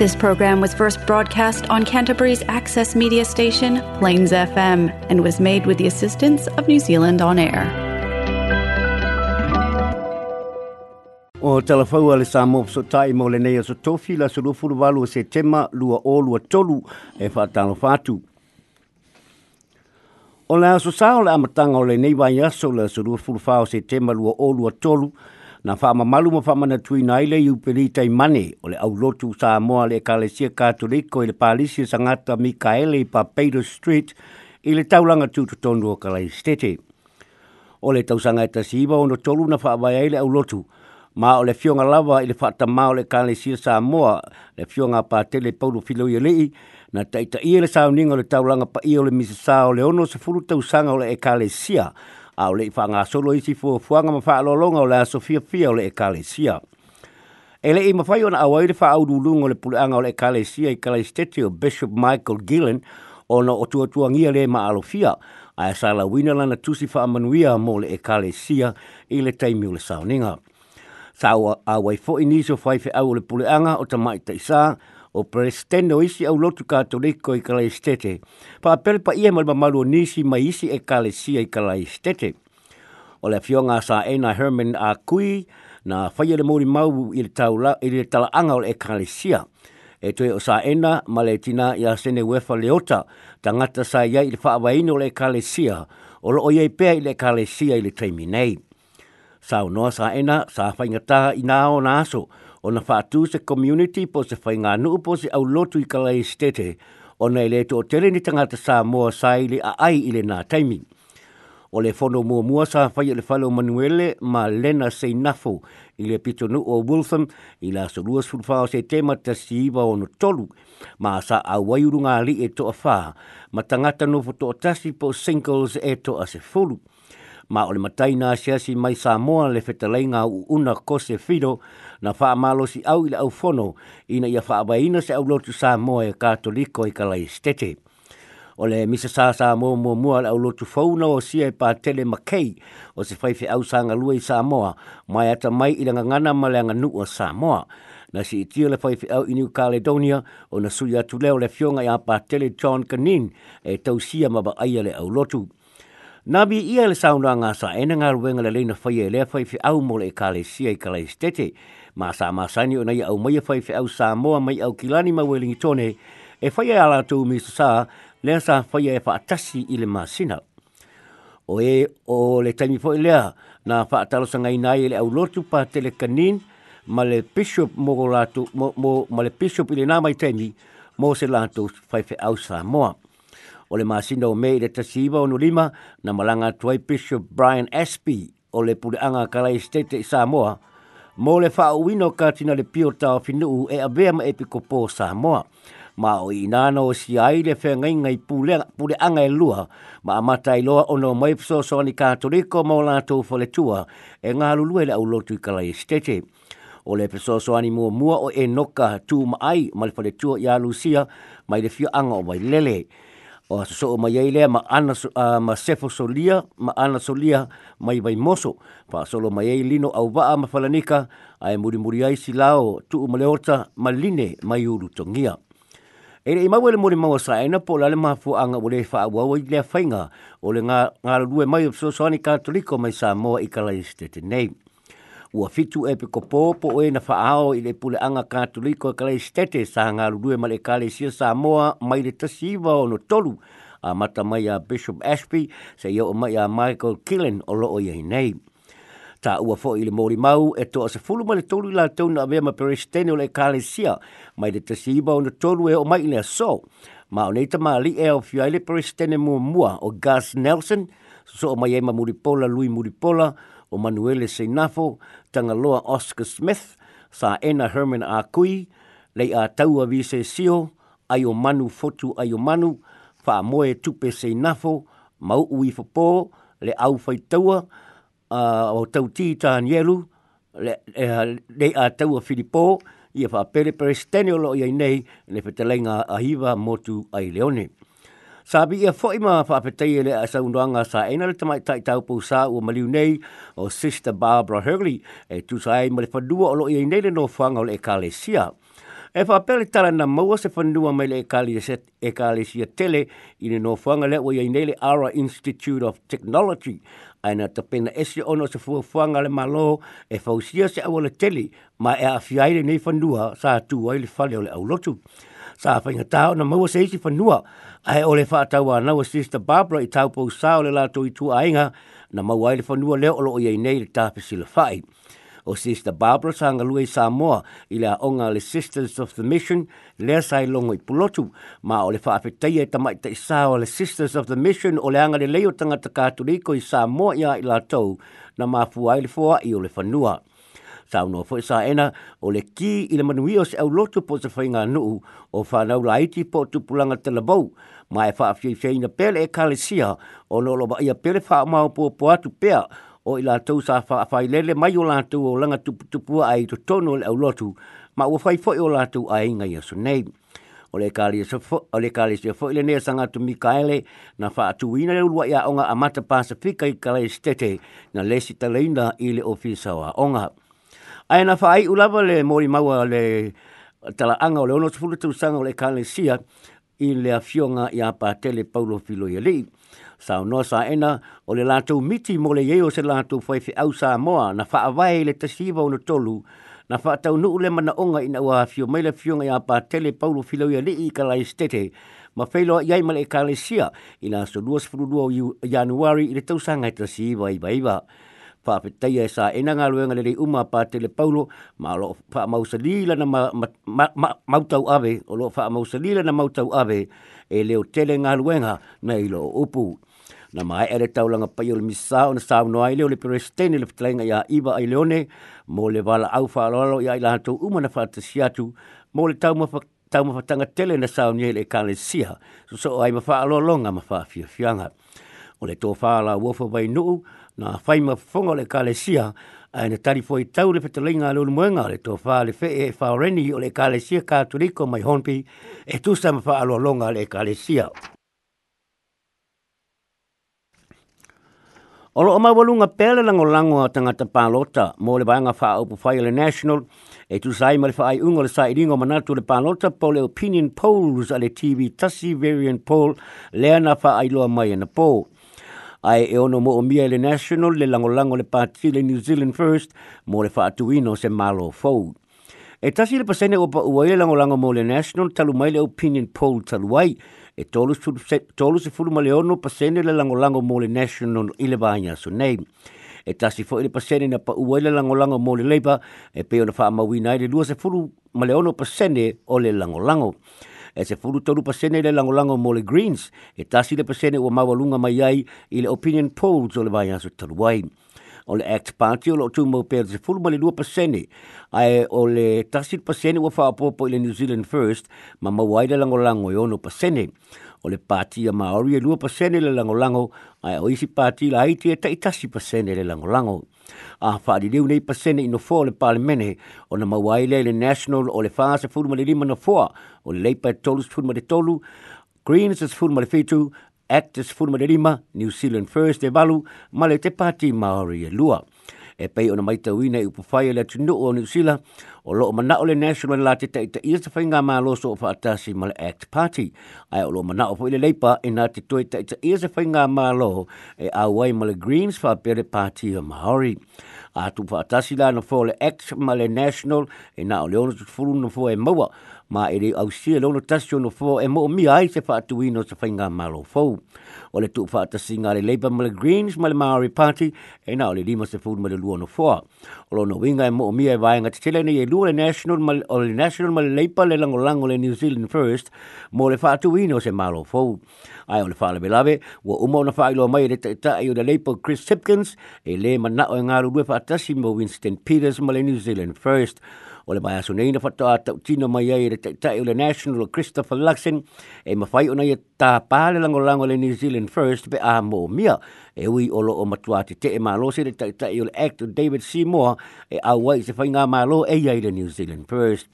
This program was first broadcast on Canterbury's access media station, Plains FM, and was made with the assistance of New Zealand On Air. O talafaua le sa mo so tai mo le nei o so tofi la so lufu valu se tema lua o lua tolu e fa tano fatu. O la so sa o le amatanga o le nei vai aso la so lufu fa o se tema lua o lua tolu e na fa ma malu mo fa mana tui nai le u pelita i mane o le au lotu sa mo le kalesia ka toriko i le palisi sa ngata Mikaele i Papeiro Street i le taulanga tu tu tondu o kalai stete. O le tausanga e tasiwa o no tolu na fa avai ai au lotu ma o le fionga lava i le fata ma o le kalesia sa mo le fionga pa tele paulu filo i le i na taita i le sauninga o le taulanga pa i o le misa sa o le ono se furu tausanga o le e kalesia a le i solo isi fo fuanga ma lo alolonga o la sofia fia le e kalesia. E i mafai ona awa ire wha aurulunga o le puleanga e o le e kalesia i kalesteti o Bishop Michael Gillen o na o le ma alofia a e sala wina na tusi fa amanuia mo le e i le taimi o le sauninga. Sa awa i fo inizo fa au o le puleanga o tamaita isaa o prestendo o isi au lotu katoliko i kalai stete. Pa apele pa ia malama malu nisi mai isi e kale e kalai stete. O le fionga sa ena Herman a kui na faya le mori mau i le, taula, i le tala anga o le kale E toi o sa ena maletina le i a sene wefa leota tangata sa ia i le whaawaino le kale sia o lo o iei pea i le kale sia i le taimi nei. Sa unoa sa ena sa whaingataha i nao naso o na whātū se community po se whainga nuu po se au lotu i kala stete o nei le tō tere ni tangata sā mua sai le a ai ile na nā taimi. O le whono mua mua sā whai le whalo Manuele ma Lena Seinafo i le pito nu o Wilson i la sa lua sulfao se temata si iwa o no tolu ma sa a wairunga li e toa whā ma tangata no fo toa tasi po singles e toa se fulu ma o le matai nā siasi mai Samoa le whetalei ngā una kose whiro na fa malo si au i le au whono ina ia wha awaina se au lotu Samoa e katoliko i kalai stete. ole le misa sa Samoa mo mua le au lotu whauna o sia e pa tele makai o se whaife au sanga lua i Samoa mai ata mai i langa ngana ma le nu o Samoa na si itia le whaife au i New Caledonia o na sui atu leo le fionga i pa tele John Canin e tausia maba aia le au lotu. lotu. Nā bi ia le saunua ngā sa ena ngā ruenga le leina whaia e lea whai fi au mole e kāle sia i kāle stete. Mā sā mā saini o nei au mai e whai fi au sā moa mai au kilani mau e lingi tone e whai e ala tū mi sa lea sā whai e whaatasi i le mā sina. O e o le taimi fo lea nā whaatalo sa ngai nai e le au lotu pā tele kanin ma le bishop mo, mo, mo le bishop i le nā mai taimi mō se lātou whai fi au sā moa o le masina o mei le tasiva o nulima na malanga tuai Bishop Brian Aspie o le pureanga Kalai State i e Samoa, mo le wha uino ka tina le pio tau finuu e a vea ma epiko po Samoa. Ma o i nana o si ai le whenga inga i pureanga e lua, ma a mata i loa ono mai soani katoliko mo la tau fole tua e ngā lulue le au lotu i Kalai State. O le pso soani mua mua o e noka tū ma ai ma le fole tua i a Lucia mai le fio anga o mai Lele o a soo mai ei lea ma ana so, uh, ma sefo solia ma ana solia mai vai moso pa solo mai ei lino au vaa ma falanika ai muri muri ai si lao tu ma leota ma line mai uru tongia e le imau ele muri maua sa ena po lale ma fu anga ule fa awa wa i lea fainga o le ngā, ngā lue mai o so soani katoliko mai sa moa i kalai stete nei ua fitu e peko pōpō e na whaao i le pule anga katoliko e kalei stete sa ngālu due male kāle sia sa moa mai le tasiwa o no tolu a mata mai a Bishop Ashby se i o mai a Michael Killen o loo i nei. Ta ua fo i le mori mau e toa se fulu male tolu la tauna a vea ma peres tene o le kāle sia mai le tasiwa o no tolu e o mai i le aso. Ma o neita maa li e o fiaile peres tene mua mua o Gus Nelson so o mai e ma muripola lui muripola o Manuele Seinafo, Tangaloa Oscar Smith, sa Ena Herman a Kui, lei a taua vise sio, ai o manu fotu ai o manu, wha moe tupe Seinafo, mau ui fopo, le au fai taua, uh, o tau ti tānielu, le, le, le a taua Filipo, ia wha pere pere stenio lo iai nei, le whetelenga a hiva motu ai leone. Sabi ia fo ima fa apetei ele a saunuanga sa ena le tamai tai tau pou sa ua maliu nei o Sister Barbara Hurley e tu sa ai male fadua o loi ei nei le no fanga o le ekalesia. E fa apele tala na maua se fandua mai le ekalesia tele i le no fanga le ua ei nei le Ara Institute of Technology aina te pena esi ono se fua fuanga le malo e fausia se awa le tele ma e a fiaire nei fanua sa tu wai le fale o le au lotu sa fa inga tau na mau seisi fa a ai ole fa tau ana sister Barbara i tau po sa ole la tu i tu ainga na mau ai fa nua le o lo ye nei ta pe sila fai o sister Barbara sa nga lui sa mo i la onga le sisters of the mission le sa i longo i pulotu ma ole fa tai e tamai te sa ole sisters of the mission ole anga le leo tanga ta i Samoa mo ia i la tau na mafuai le foa i ole fa tau no fo sa ena o le ki i le manui o se au lotu po se whainga nuu o whanau la iti po tu pulanga te la bau ma e whaafi i whaina pele e kale sia o no lo ba ia pele wha mao po po atu pea o i la tau sa wha whai lele mai o lātou o langa tupu tupu ai to tono le au lotu ma ua whai fo i o lātou ai inga i aso nei o le kāle sia fo le nea sanga tu Mikaele na wha atu ina le ulua ia onga a mata pasifika i kāle stete na lesi ta leina i le ofisa o onga ai na fai u lava le mori maua le tala anga le ono tupuru tu sanga le kalesia i le afionga i apa tele paulo filo i li. Sa o noa sa ena o le lātou miti mo le yeo se lātou fai fi au sa moa na faa vai le tasiva o no tolu na faa tau nuu le mana onga ina wa afio mai le afionga i apa tele paulo filo i li i ka lai stete ma feilo i ai ma le kalesia i la so 22 januari i le tausanga i tasiva i vaiva fa pitai e sa ina nga luenga le uma pa tele paulo ma lo fa mausali la na mautau ave e o lo fa mausali la na mautau ave e le o tele nga luenga na upu na mai ere tau langa pai o misa o na sao noa ile o le peresteni le fitalenga ia iba ai leone mo le vala au fa alo ia ila hatou uma na fatasi atu mo le tau mafak tau tanga tele na sao nye le kane siha, so so ai mawha lo longa ma fa fia fianga. O le tō whāla wofa vai nuu, na faima ma fonga le kalesia ai ne tari foi tau le petalinga le unu muenga le to fa le fe e fa reni o le kalesia katoliko mai honpi e tu sa ma fa alo longa le kalesia O lo mai volunga pele lango lango a tangata palota mo le vanga fa o fai le national e tu sai mai fa ai ungo le sai ringo mana tu le palota po le opinion polls a le tv tasi variant poll le ana fa ai lo mai na po ai e ono mo o mia le national le langolango le pati le New Zealand First mo le whaatuino se malo fau. E tasi le pasene o pa uai le langolango mo le national talu mai le opinion poll talu ai e tolu se fulu ma le ono pasene le langolango mo le national ile vanya su nei. E tasi fo ile pasene na pa uai e le langolango mo le leipa e peo na wha amawina i le lua se fulu ma le ono pasene o le langolango. lango e se furu tolu pasene le langolango mo le Greens e tasi le pasene ua mawalunga mai ai i le opinion polls o le vai aso O le Act Party o lo mo pe se furu mali lua pasene ae o le tasi le pasene ua faapopo i le New Zealand First ma mawai le langolango i ono Pasene o le pati a Māori e lua pasene le langolango, a o isi pati la Haiti e taitasi pasene le langolango. A whaari leu nei pasene ino fō le pāle o na mawaile le national o le whāse fūruma le lima na fōa, o le leipa e tolus fūruma le tolu, Greens is fūruma le fitu, Actors fūruma le lima, New Zealand First e valu, ma le te pati Māori e lua e pei ona mai tau ina i upo fai e le atu nuu o New Zealand o loo mana o le National la te tei ta iasa whainga mā loso o whaatasi ma le Act Party. Ai o loo mana o le leipa e nā te toi tei ta iasa whainga mā lo e awai ma le Greens whapere party o Maori. atu faatasi lana fo le act ma le national e na le ono tufulu na fo e maua ma e le ausia le ono tasi ono fo e mo mia ai se faatuina o se whainga malo fau. O le tu faatasi ngā le Labour ma le Greens ma le Maori Party e na le lima se fulu ma le lua no foa. O lo no winga e mo te tele e le national ma o le national ma le Labour le lango lango le New Zealand First mo le faatuina o se malo fau ai ona whaala belawe, wa uma ona whailo mai re taita i o da leipo Chris Hipkins, e le mana o ngāru rue whaatasi mo Winston Peters ma le New Zealand First. O le mai aso nei na whatoa tau tina mai ai re taita i o le National Christopher Luxon, e mawhai ona i tā pāle lango lango le New Zealand First be a mō mia, e ui o lo o matua te te e mālo se re taita i o le actor David Seymour, e awai se whainga mālo e i le New Zealand First.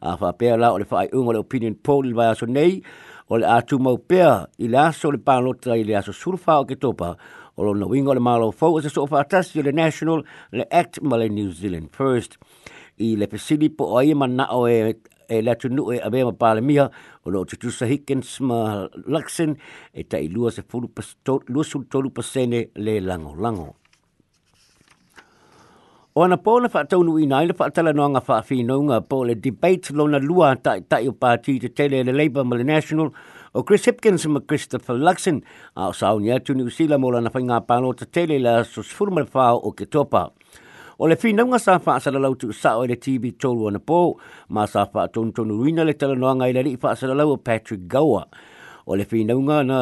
A whapea la o le whaai unga le opinion poll i vai nei, o le atu mau pea i le aso le pānotra i le aso surfa o ke topa o lo na wingo le malo fau o e se sofa atasi o le National le Act Male New Zealand First i le pesili po ai e ma na o e e le atu nu e a bema pale mia o lo tutusa hikens ma laksen e ta i lua se fulu pasene le lango lango. Ona pōle whaatonu i naile whaatala no anga nga pōle debate lona lua tai tai o pāti te tele le Labour ma National o Chris Hipkins ma Christopher Luxon a o sauni atu ni usila la na whainga pāno te tele la formal whao o ke topa. O le whinaunga sa whaasalalau tu sa o le TV tolu ana pō, ma sa fa tonu rina le tala noanga i le ri whaasalalau o Patrick Gower. o le whinaunga na,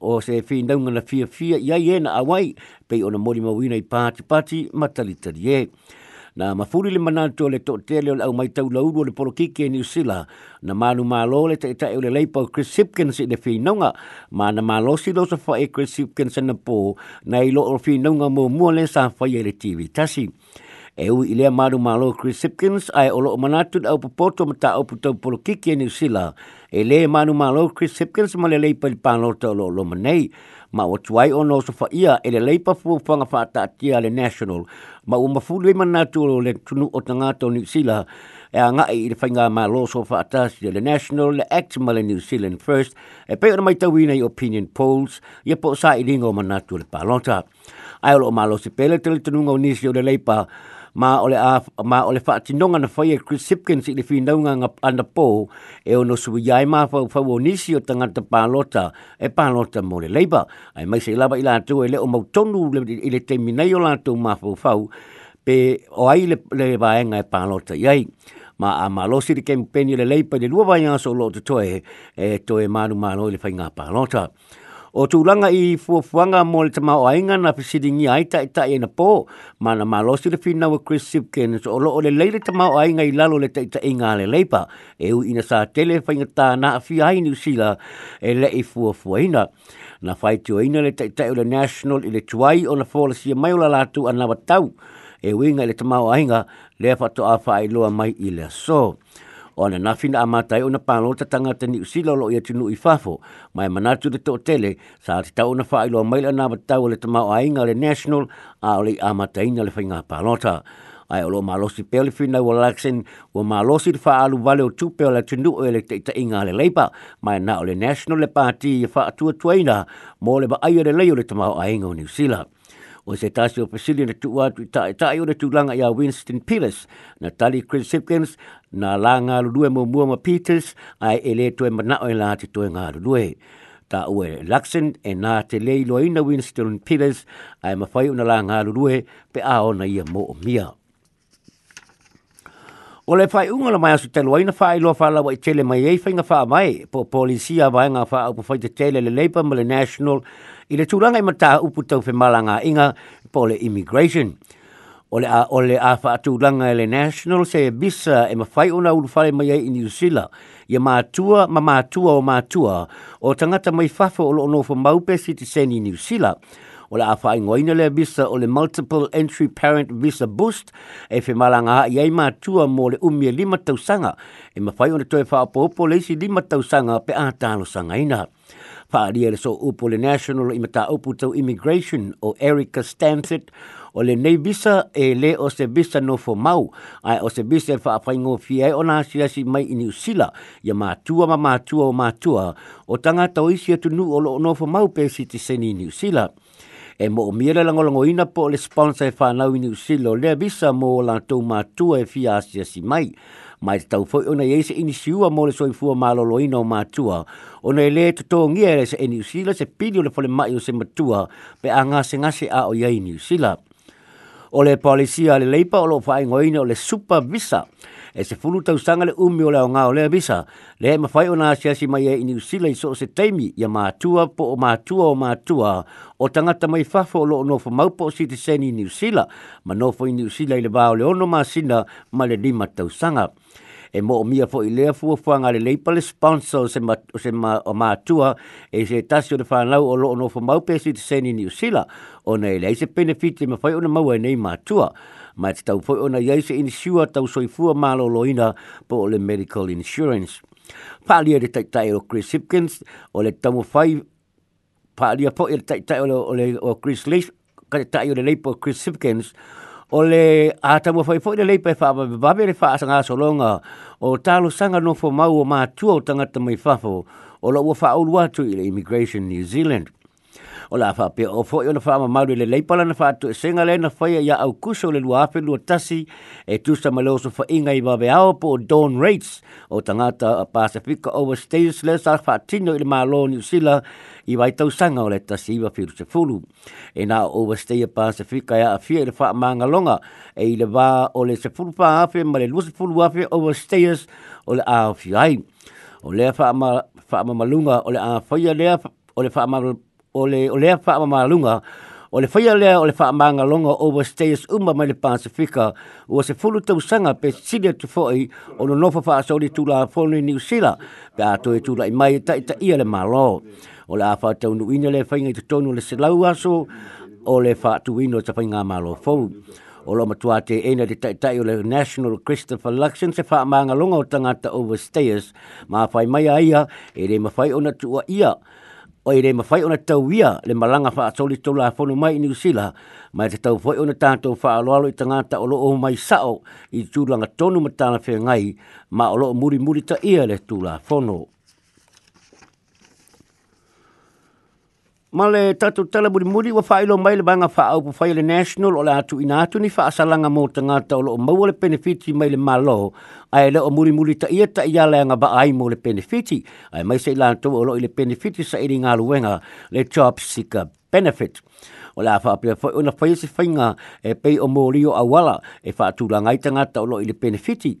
o se whinaunga na fia fia, ia ai ena awai, pei ona mori mawina i pāti pāti, ma tali tali e. Na mafuri le manatua le tō tele o le au mai tau lauru o le polokike ni usila na manu mālo le te e o le leipa o Chris Hipkins i le whinaunga, ma na mālo si lo sa whae Chris Hipkins na pō, na i lo o whinaunga mō mua le sa whae le TV Tasi e ui i lea maru malo Chris Hipkins ai olo o manatu au popoto mata au putau polo kiki e New Zealand. E le manu malo Chris Hipkins ma le leipa li panota olo olo manei. Ma o tuai o no sofa ia e le leipa fuu fanga fata atia le national. Ma o mafulu i manatu olo le tunu o tangata o New Zealand. E a ngai i le whainga malo sofa atas le national le act ma le New Zealand first. E peo na mai tawina i opinion polls. Ia po sa i ringo manatu le panota. Ai olo o malo si pele tele tununga o nisi o le leipa. Ma ma ole a ma ole fa tinonga na fa e Chris Hipkins le fi nga anda po e ono su yai ma fa fa wonisi o tanga te palota e palota mo le leba ai mai se lava ila tu e le o mau tonu le i le te minai o la tu ma fa fa pe o ai le le vaenga e palota yai ma a malosi di kempeni le leipa de lua vaenga so lo to toe e toe ma manu le fa nga palota o tūlanga i fuafuanga mō le tamau ainga na fisiringi aita i tae na pō, ma na malosi le whina wa Chris Sipken, so o loo le leire tamau ainga i lalo le taita i ngā le leipa, e u ina sa tele whainga tā na a fi ai niu sila e le i fuafuaina. Na whai tio ina le taita o le national i le tuai o na fōla si mai o la lātu a nawa tau, e uinga i le tamau ainga le fatu a whai loa mai i le so ona nafina a matai ona palota tangata ni usila lo ia tunu i fafo, mai manatu le to tele, sa ati tau na whaelo a maila nga batau le tamau a inga le national, a oli i a matai le whainga palota. Ai olo malosi pe le whina ua laksen, ua malosi le whaalu vale o tu peo le tunu o ele te ita inga le leipa, mai na ole national le pati i wha tuaina, mo le ba aia le leio le tamau a inga o ni usila o se tasi o pasili na tuwa tu itai tai o na tulanga ya Winston Pillars na tali Chris Hipkins na la ngā lulue mo mua ma Peters ai ele tue manao e la te tue ngā lulue. Ta ue Luxon e nā te lei loina Winston Pillars ai mawhai o na la ngā lulue pe ao na ia mo o mia. O le fai unga la mai asu telo aina fai loa fai lawa i tele mai eifai nga fai mai po polisia vai nga fai au pa fai te tele le leipa ma le national i le tūranga i mataa upu tau whemala ngā inga po le immigration. O le a, o le a atūranga i e le national se e bisa e mawhai ona urufale mai ai i New Zealand i a mātua ma mātua o mātua o tangata mai whafo o lo onofo maupe citizen i New Zealand. O le a wha ingoina le visa o le multiple entry parent visa boost e whemala ngā i ai mātua mō le umia lima tausanga e mawhai ona toe wha leisi lima tausanga pe ātano sanga inaa. Pāria le so upo le National i mata upu tau Immigration o Erica Stansett o le nei visa e le o se visa no fo mau ai o se visa e wha awhai ngō fiai e o nā sia si mai i niusila Sila i a mātua ma mātua o mātua o tanga tau isi atu nu o lo o no fo mau pe si te seni i niusila E mo o miere langolongo ina po le sponsor e whanau i New o le visa mo o lantou mātua e fia sia si mai mai te tau foi ona yeise ini siua mo le soifua malolo ina o mātua, ona e le tuto ngia e se eni usila se pili o le fole mai o se matua pe a ngase ngase a o yei ni usila. O le polisia le leipa o lo fai ngoine o le supervisa, e se fulu tau sanga le umi o leo ngā o lea bisa, le e mawhai o nāsi asi mai e ini usila i so se teimi ia mātua po o mātua o mātua o tangata mai fafo o loo nofo maupo o si te seni ini usila, ma nofo ini usila i le bā o le ono māsina ma le lima tau sanga. E mo o mia fo i lea fua fua ngā le leipa le sponsor o se, ma, o se ma, o mātua e se tasi o le whanau o loo nofo maupo o si te seni ini usila, o nei le se benefit e mawhai o na maua e nei mātua. Mātua ma te tau poi ona iai se insua tau soifua malo loina po le medical insurance. Pālia re taitai o Chris Hipkins, ole le tamo whai, pālia po e taitai o, o Chris Leish, ka te tai o le leipo Chris Hipkins, ole le ātamo whai po le leipa e wha, ma bebabe le wha asanga aso longa, o tālo sanga nofo mau o mātua o tangata mai whafo, o lo ua wha aurua tu i le Immigration New Zealand. O la fa pe o fo yo na fa ma malu le lei pala na fa tu e singa le na fa e ya au kuso le lua pe lua tasi e tu sa malo so fa inga i va be ao po don rates o tangata pacifica over states le sa fa tino le malo ni sila i vai tau sanga o le tasi i va firu se fulu e na over state pacifica ya a le fa manga longa e i le va o le se fulu pa afe ma le lua se fulu afe over states o le a fia ai o le fa ma fa ma malunga o le a ya le o le fa ma ole ole o le fa ma malunga ole le faia le fa ma nga longa over stays umba ma le pasifika was a full to sanga pe sile to foi on no nofa fa so le tu la foni ni usila pe ato e tu la mai ta ta ia le malo ole le afa tau nu ina le fa nga to no le selau aso o fa tu ino te fa nga malo fo o lo matua te ena te tai tai o le National Christopher Luxon se whaamanga longa o tangata over stairs, maa whai mai a ia, e re mawhai o natua ia, o i re mawhai ona tau ia le malanga wha atoli tau la whanau mai i New Zealand, mai te tau fwoi ona tātou wha aloalo i tangata o loo mai sao i tūranga tonu matana whengai, ma o loo muri muri ta ia le tū la whanau. Ma le tatu tala muri muri wa whailo mai le banga wha au pu whaile national o le atu ina atu ni wha asalanga mō ta ngāta o lo o le benefiti mai le malo ai le o muri muri ta ia ta ia le anga ba ai mō le benefiti ai mai se i lanto o lo i le benefiti sa iri ngā luenga le job seeker benefit. O la wha apia fwa una whaise whainga e pei o mōrio a awala e wha atu la ngaitanga ta o lo i le benefiti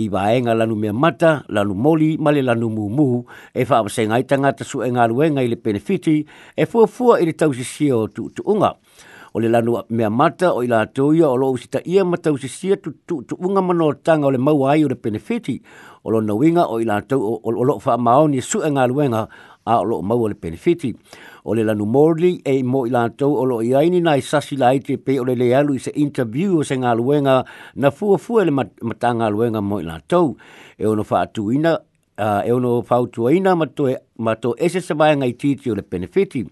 i vaenga lanu mea mata, lanu moli, male lanu mumuhu, e wha apasei ngai tanga ta su e ngā ruenga i le penefiti, e fua fua i le tausisio tu tuunga. O le lanu mea mata o i la atoia o lo usita ia ma tausisio tu tuunga mano tanga o le maua ai o le penefiti, o lo winga o i la atoia o loo wha maoni e su e ngā ruenga a o lo maua le benefiti. benefiti o le lanu Morley e mo i lātou o lo i aini na i sasi la te pe o le le alu i se interview o se ngā luenga na fua fua le mat, mata ngā luenga mo i lātou. E ono wha atu ina, e ono wha atu ina ma to e, ese se vai ngai titi o le benefiti.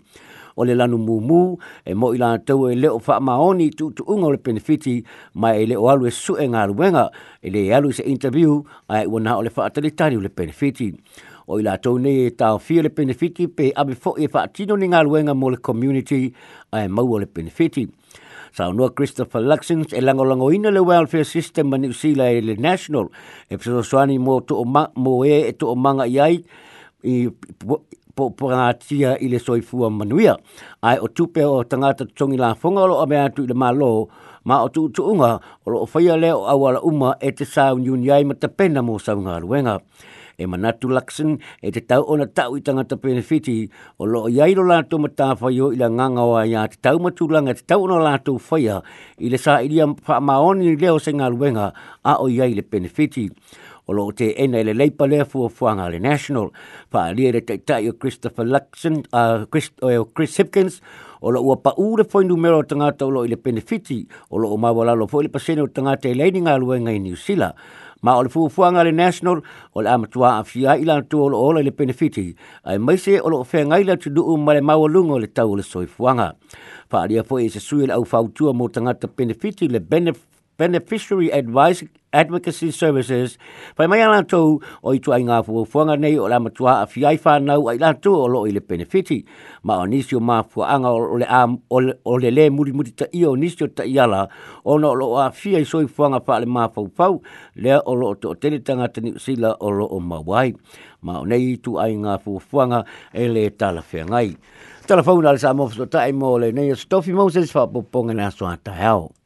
O le lanu mumu e mo i lātou e leo wha maoni tu tu unga o le benefiti ma e leo alu e su e ngā luenga e le alu i se interview ai e ua nā o le wha atalitari o le benefiti o i lātou nei e tāo fia le benefiti pe ame fo e whaatino ni ngā luenga mō le community a e maua le penefiti. Sao noa Christopher Luxon e langolango ina le welfare system ma New Zealand e le national e pso soani mo mō, ma, mō e e tō manga i ai i po po ngatia i le soifua manuia. Ai o tupe o tangata tongi la lo o me atu i le malo ma o tu tuunga o lo o le leo awala uma e te sao nyuniai ma te pena mō sao Ngā luenga e manatu laksin e te tau ona tau i tangata penefiti o lo o yairo lato matafa yo ila nganga wa ya te tau matulanga te tau ona lato faya i le sa ilia pa maoni leo se ngā luenga a o yai le penefiti o lo te ena le leipa lea fua fuanga le national. Pa alia te teitai o Christopher Luxon, uh, Chris, o uh, Chris Hipkins, o lo ua pa ure fwoi numero tangata o lo ile benefiti, o lo o mawala lo fwoi le pasene o tangata e leini ngā luenga i New Zealand ma o le fuafuaga le national o le amatuā afia i lanatua o loola i le penefiti ae maise o loo feagai le atunuu ma le maualuga o le tau o le soifuaga faaalia foʻi e se sui le au fautua mo tagata penefiti le beneficiary advice Advocacy Services. Pai mai ala tau o i tuai ngā fuwhuanga nei o la matua a fiai whānau ai la tau o lo i le benefiti. Ma o nisi o māfua anga o le, am, o le, le le muri muri ta i o nisi o ta i ala o no lo a fiai soi fuanga wha le māfau pau lea o lo o to tele tanga tani sila o lo o mawai. Ma o nei tu ai ngā fuwhuanga e le tala whiangai. Tala fauna le sa mofuso tae mo le nei o stofi Moses wha poponga na soa tae au.